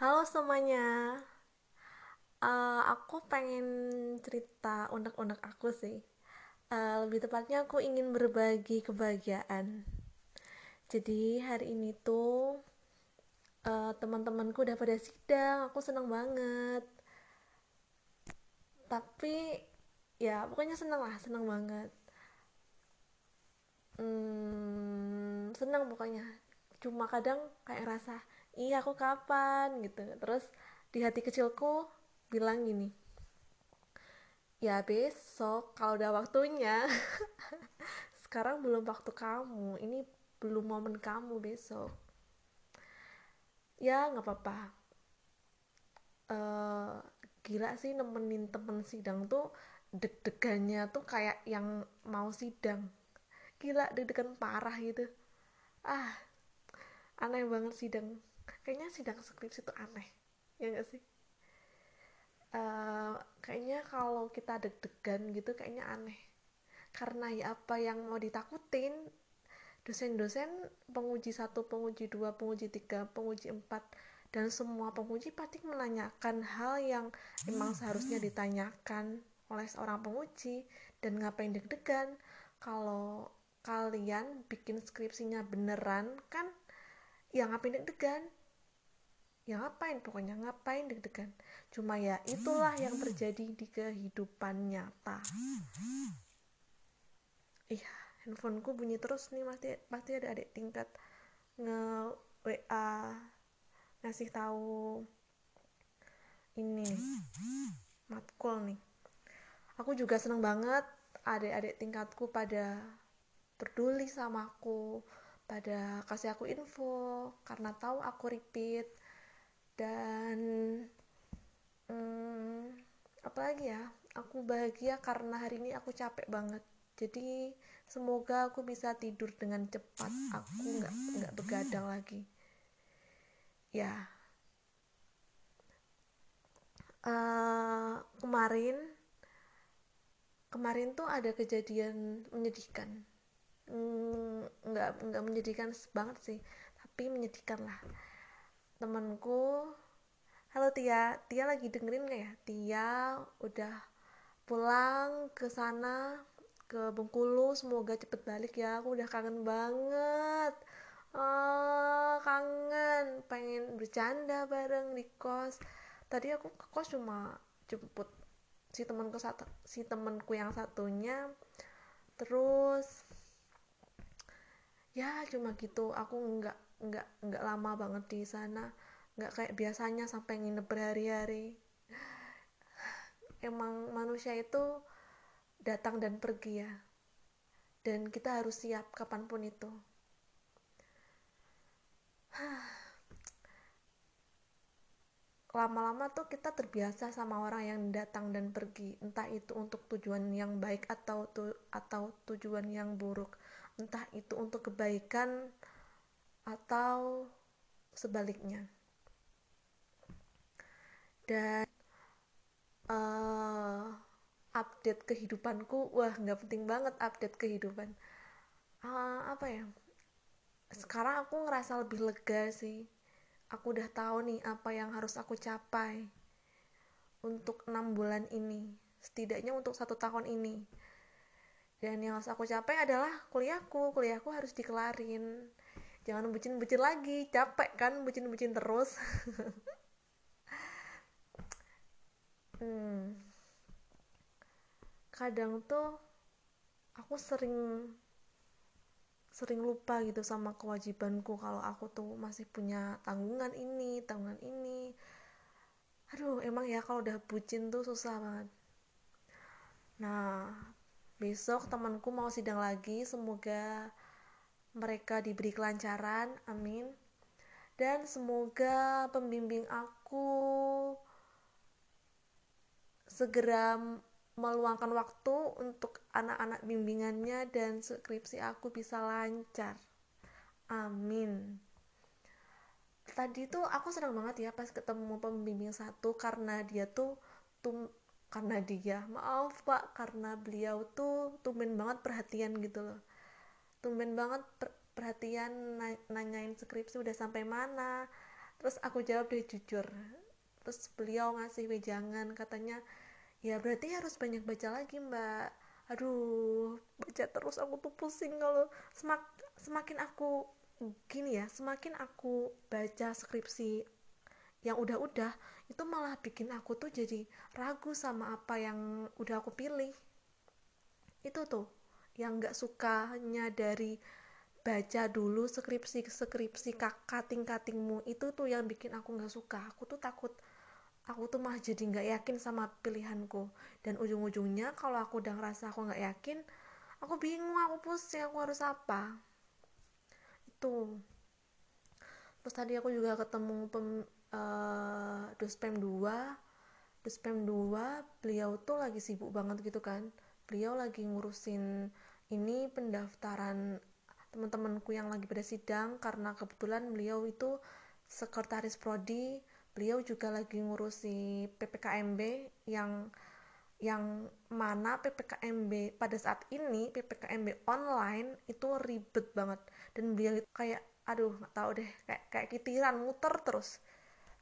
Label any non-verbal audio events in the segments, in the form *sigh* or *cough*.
Halo semuanya, uh, aku pengen cerita unek-unek aku sih. Uh, lebih tepatnya aku ingin berbagi kebahagiaan. Jadi hari ini tuh uh, teman-temanku udah pada sidang, aku seneng banget. Tapi ya pokoknya seneng lah, seneng banget. Hmm, seneng pokoknya. Cuma kadang kayak rasa iya aku kapan? gitu. Terus di hati kecilku bilang gini ya besok kalau udah waktunya. *laughs* Sekarang belum waktu kamu ini belum momen kamu besok. Ya nggak apa-apa. Uh, gila sih nemenin temen sidang tuh deg-degannya tuh kayak yang mau sidang. Gila deg-degan parah gitu. Ah aneh banget sidang kayaknya sidang skripsi itu aneh. Ya gak sih? Uh, kayaknya kalau kita deg-degan gitu kayaknya aneh. Karena ya apa yang mau ditakutin? Dosen-dosen penguji satu penguji dua penguji tiga penguji empat dan semua penguji pasti menanyakan hal yang emang seharusnya ditanyakan oleh seorang penguji dan ngapain deg-degan. Kalau kalian bikin skripsinya beneran kan ya ngapain deg-degan ya ngapain? Pokoknya ngapain deg-degan. Cuma ya itulah yang terjadi di kehidupan nyata. Iya handphoneku bunyi terus nih pasti pasti ada adik tingkat nge WA ngasih tahu ini matkul nih. Aku juga seneng banget adik-adik tingkatku pada peduli sama aku pada kasih aku info karena tahu aku repeat dan hmm, apalagi ya? Aku bahagia karena hari ini aku capek banget. Jadi semoga aku bisa tidur dengan cepat. Aku nggak nggak begadang lagi. Ya. Uh, kemarin kemarin tuh ada kejadian menyedihkan. Hmm, nggak nggak menyedihkan banget sih. Tapi menyedihkan lah temanku. Halo Tia. Tia lagi dengerin gak ya? Tia udah pulang ke sana ke Bengkulu. Semoga cepet balik ya. Aku udah kangen banget. Oh, kangen. Pengen bercanda bareng di kos. Tadi aku ke kos cuma jemput si temanku satu si temanku yang satunya. Terus ya cuma gitu. Aku nggak nggak nggak lama banget di sana. Nggak kayak biasanya sampai nginep berhari-hari. *sighs* Emang manusia itu datang dan pergi ya. Dan kita harus siap kapan pun itu. *sighs* Lama-lama tuh kita terbiasa sama orang yang datang dan pergi. Entah itu untuk tujuan yang baik atau tu atau tujuan yang buruk. Entah itu untuk kebaikan atau sebaliknya. Dan uh, update kehidupanku wah nggak penting banget update kehidupan. Uh, apa ya? Sekarang aku ngerasa lebih lega sih. Aku udah tahu nih apa yang harus aku capai untuk enam bulan ini setidaknya untuk satu tahun ini. Dan yang harus aku capai adalah kuliahku. Kuliahku harus dikelarin jangan bucin-bucin lagi capek kan bucin-bucin terus. Hmm. kadang tuh aku sering sering lupa gitu sama kewajibanku kalau aku tuh masih punya tanggungan ini tanggungan ini. Aduh emang ya kalau udah bucin tuh susah banget. Nah besok temanku mau sidang lagi semoga mereka diberi kelancaran, amin. Dan semoga pembimbing aku segera meluangkan waktu untuk anak-anak bimbingannya dan skripsi aku bisa lancar. Amin. Tadi tuh aku senang banget ya pas ketemu pembimbing satu karena dia tuh tum karena dia maaf pak karena beliau tuh tumben banget perhatian gitu loh tumben banget per perhatian nanyain skripsi udah sampai mana. Terus aku jawab deh jujur. Terus beliau ngasih wejangan katanya ya berarti harus banyak baca lagi mbak. Aduh baca terus aku tuh pusing kalau semak semakin aku gini ya semakin aku baca skripsi yang udah-udah itu malah bikin aku tuh jadi ragu sama apa yang udah aku pilih. Itu tuh yang nggak sukanya dari baca dulu skripsi skripsi kating katingmu itu tuh yang bikin aku nggak suka. Aku tuh takut aku tuh mah jadi nggak yakin sama pilihanku. Dan ujung-ujungnya kalau aku udah ngerasa aku nggak yakin aku bingung aku pusing aku harus apa. Itu. Terus tadi aku juga ketemu pem, uh, Duspem 2 Duspem 2 beliau tuh lagi sibuk banget gitu kan. Beliau lagi ngurusin ini pendaftaran teman-temanku yang lagi pada sidang karena kebetulan beliau itu sekretaris prodi beliau juga lagi ngurusi PPKMB yang yang mana PPKMB pada saat ini PPKMB online itu ribet banget. Dan beliau itu kayak aduh nggak tahu deh kayak kayak kitiran muter terus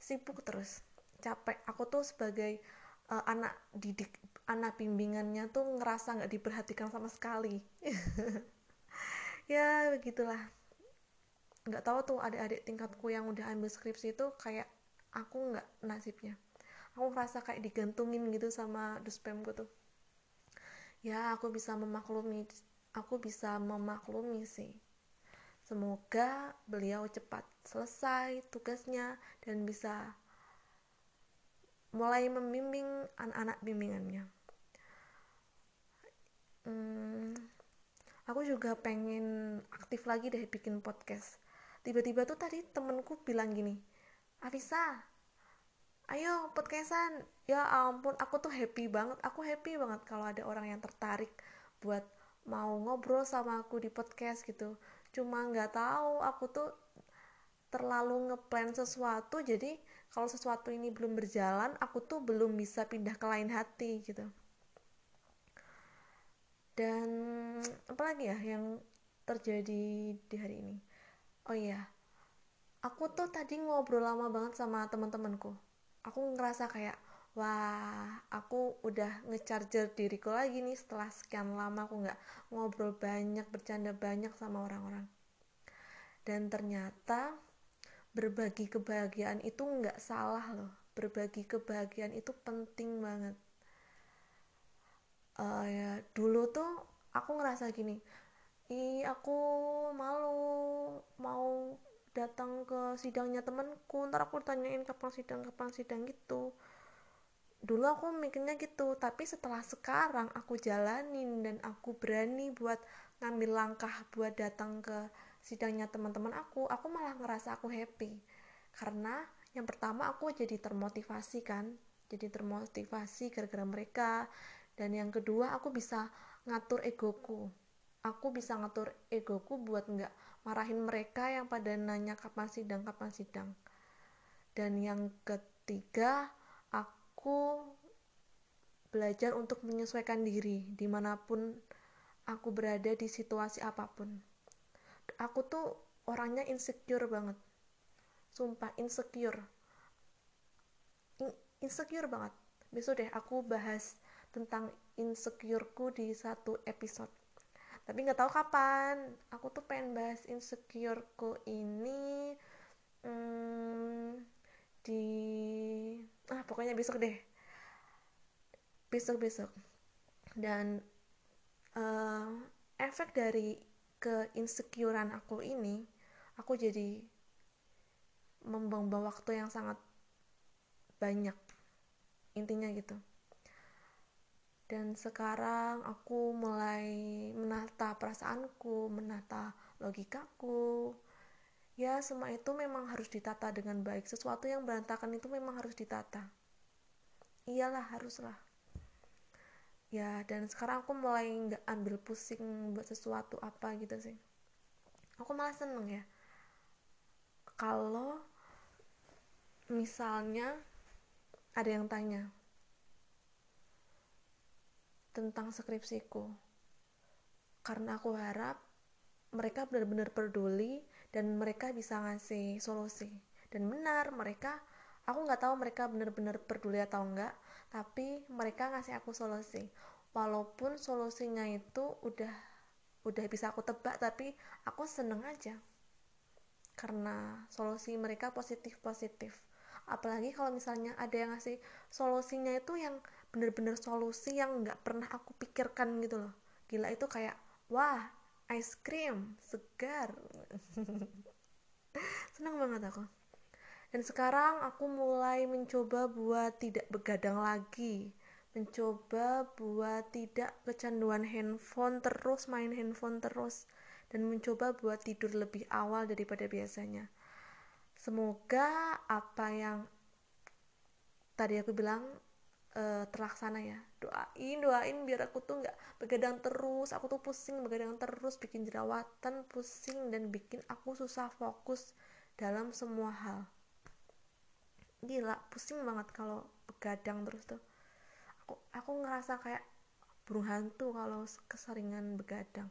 sibuk terus capek. Aku tuh sebagai uh, anak didik anak bimbingannya tuh ngerasa nggak diperhatikan sama sekali. *laughs* Ya begitulah. Nggak tahu tuh adik-adik tingkatku yang udah ambil skripsi itu kayak aku nggak nasibnya. Aku ngerasa kayak digantungin gitu sama duspemku tuh. Ya aku bisa memaklumi aku bisa memaklumi sih. Semoga beliau cepat selesai tugasnya dan bisa mulai membimbing anak-anak bimbingannya. Hmm, aku juga pengen aktif lagi deh bikin podcast. Tiba-tiba tuh tadi temenku bilang gini, Avisa, ayo podcastan. Ya ampun, aku tuh happy banget. Aku happy banget kalau ada orang yang tertarik buat mau ngobrol sama aku di podcast gitu cuma nggak tahu aku tuh terlalu ngeplan sesuatu jadi kalau sesuatu ini belum berjalan aku tuh belum bisa pindah ke lain hati gitu dan apa lagi ya yang terjadi di hari ini? Oh iya aku tuh tadi ngobrol lama banget sama teman-temanku. Aku ngerasa kayak wah aku udah ngecharger diriku lagi nih setelah sekian lama aku nggak ngobrol banyak bercanda banyak sama orang-orang. Dan ternyata berbagi kebahagiaan itu nggak salah loh. Berbagi kebahagiaan itu penting banget uh, ya dulu tuh aku ngerasa gini ih aku malu mau datang ke sidangnya temanku ntar aku tanyain kapan sidang kapan sidang gitu. Dulu aku mikirnya gitu tapi setelah sekarang aku jalanin dan aku berani buat ngambil langkah buat datang ke sidangnya teman-teman aku aku malah ngerasa aku happy. Karena yang pertama aku jadi termotivasi kan jadi termotivasi gara-gara mereka dan yang kedua aku bisa ngatur egoku. Aku bisa ngatur egoku buat nggak marahin mereka yang pada nanya kapan sidang kapan sidang. Dan yang ketiga aku belajar untuk menyesuaikan diri di mana pun aku berada di situasi apa pun. Aku tuh orangnya insecure banget. Sumpah insecure. In insecure banget. Besok deh aku bahas tentang insecureku di satu episode. Tapi nggak tahu kapan. Aku tuh pengen bahas insecureku ini hmm, di ah pokoknya besok deh. Besok besok. Dan uh, efek dari keinsecurean aku ini aku jadi membuang-buang waktu yang sangat banyak intinya gitu dan sekarang aku mulai menata perasaanku menata logikaku. Ya semua itu memang harus ditata dengan baik. Sesuatu yang berantakan itu memang harus ditata. Iyalah haruslah. Ya dan sekarang aku mulai nggak ambil pusing buat sesuatu apa gitu sih. Aku malah seneng ya. Kalau misalnya ada yang tanya tentang skripsiku. Karena aku harap mereka benar-benar peduli dan mereka bisa ngasih solusi. Dan benar mereka aku nggak tahu mereka benar-benar peduli atau enggak tapi mereka ngasih aku solusi. Walaupun solusinya itu udah udah bisa aku tebak tapi aku seneng aja. Karena solusi mereka positif positif apalagi kalau misalnya ada yang ngasih solusinya itu yang bener-bener solusi yang nggak pernah aku pikirkan gitu loh. Gila itu kayak wah ice cream segar. *laughs* Senang banget aku. Dan sekarang aku mulai mencoba buat tidak begadang lagi. Mencoba buat tidak kecanduan handphone terus main handphone terus. Dan mencoba buat tidur lebih awal daripada biasanya. Semoga apa yang tadi aku bilang uh, terlaksana ya. Doain doain biar aku tuh nggak begadang terus. Aku tuh pusing begadang terus bikin jerawatan pusing dan bikin aku susah fokus dalam semua hal. Gila pusing banget kalau begadang terus tuh. Aku aku ngerasa kayak burung hantu kalau keseringan begadang.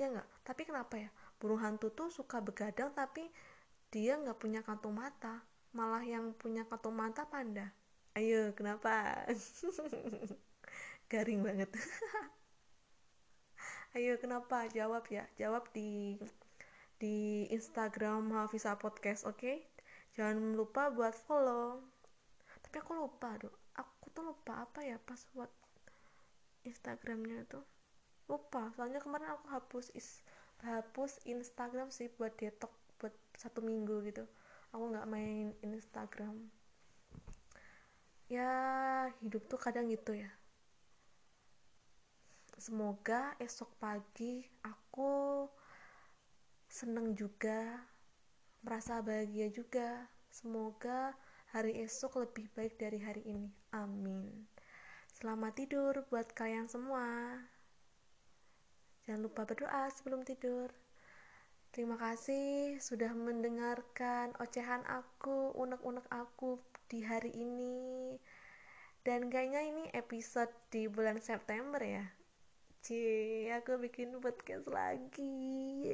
Ya nggak? Tapi kenapa ya? Burung hantu tuh suka begadang tapi dia nggak punya kantung mata. Malah yang punya kantung mata panda ayo kenapa? *laughs* Garing banget. *laughs* Ayo kenapa? Jawab ya jawab di di Instagram Hafisa Podcast oke? Okay? jangan lupa buat follow. Tapi aku lupa dong aku tuh lupa apa ya password Instagramnya itu. Lupa soalnya kemarin aku hapus is hapus Instagram sih buat detok buat satu minggu gitu. Aku nggak main Instagram ya hidup tuh kadang gitu ya semoga esok pagi aku seneng juga merasa bahagia juga. Semoga hari esok lebih baik dari hari ini. Amin. Selamat tidur buat kalian semua. Jangan lupa berdoa sebelum tidur. Terima kasih sudah mendengarkan ocehan aku, unek-unek aku di hari ini. Dan kayaknya ini episode di bulan September ya. Cie, aku bikin podcast lagi.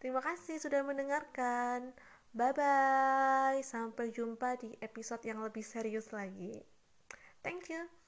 Terima kasih sudah mendengarkan. Bye bye. Sampai jumpa di episode yang lebih serius lagi. Thank you.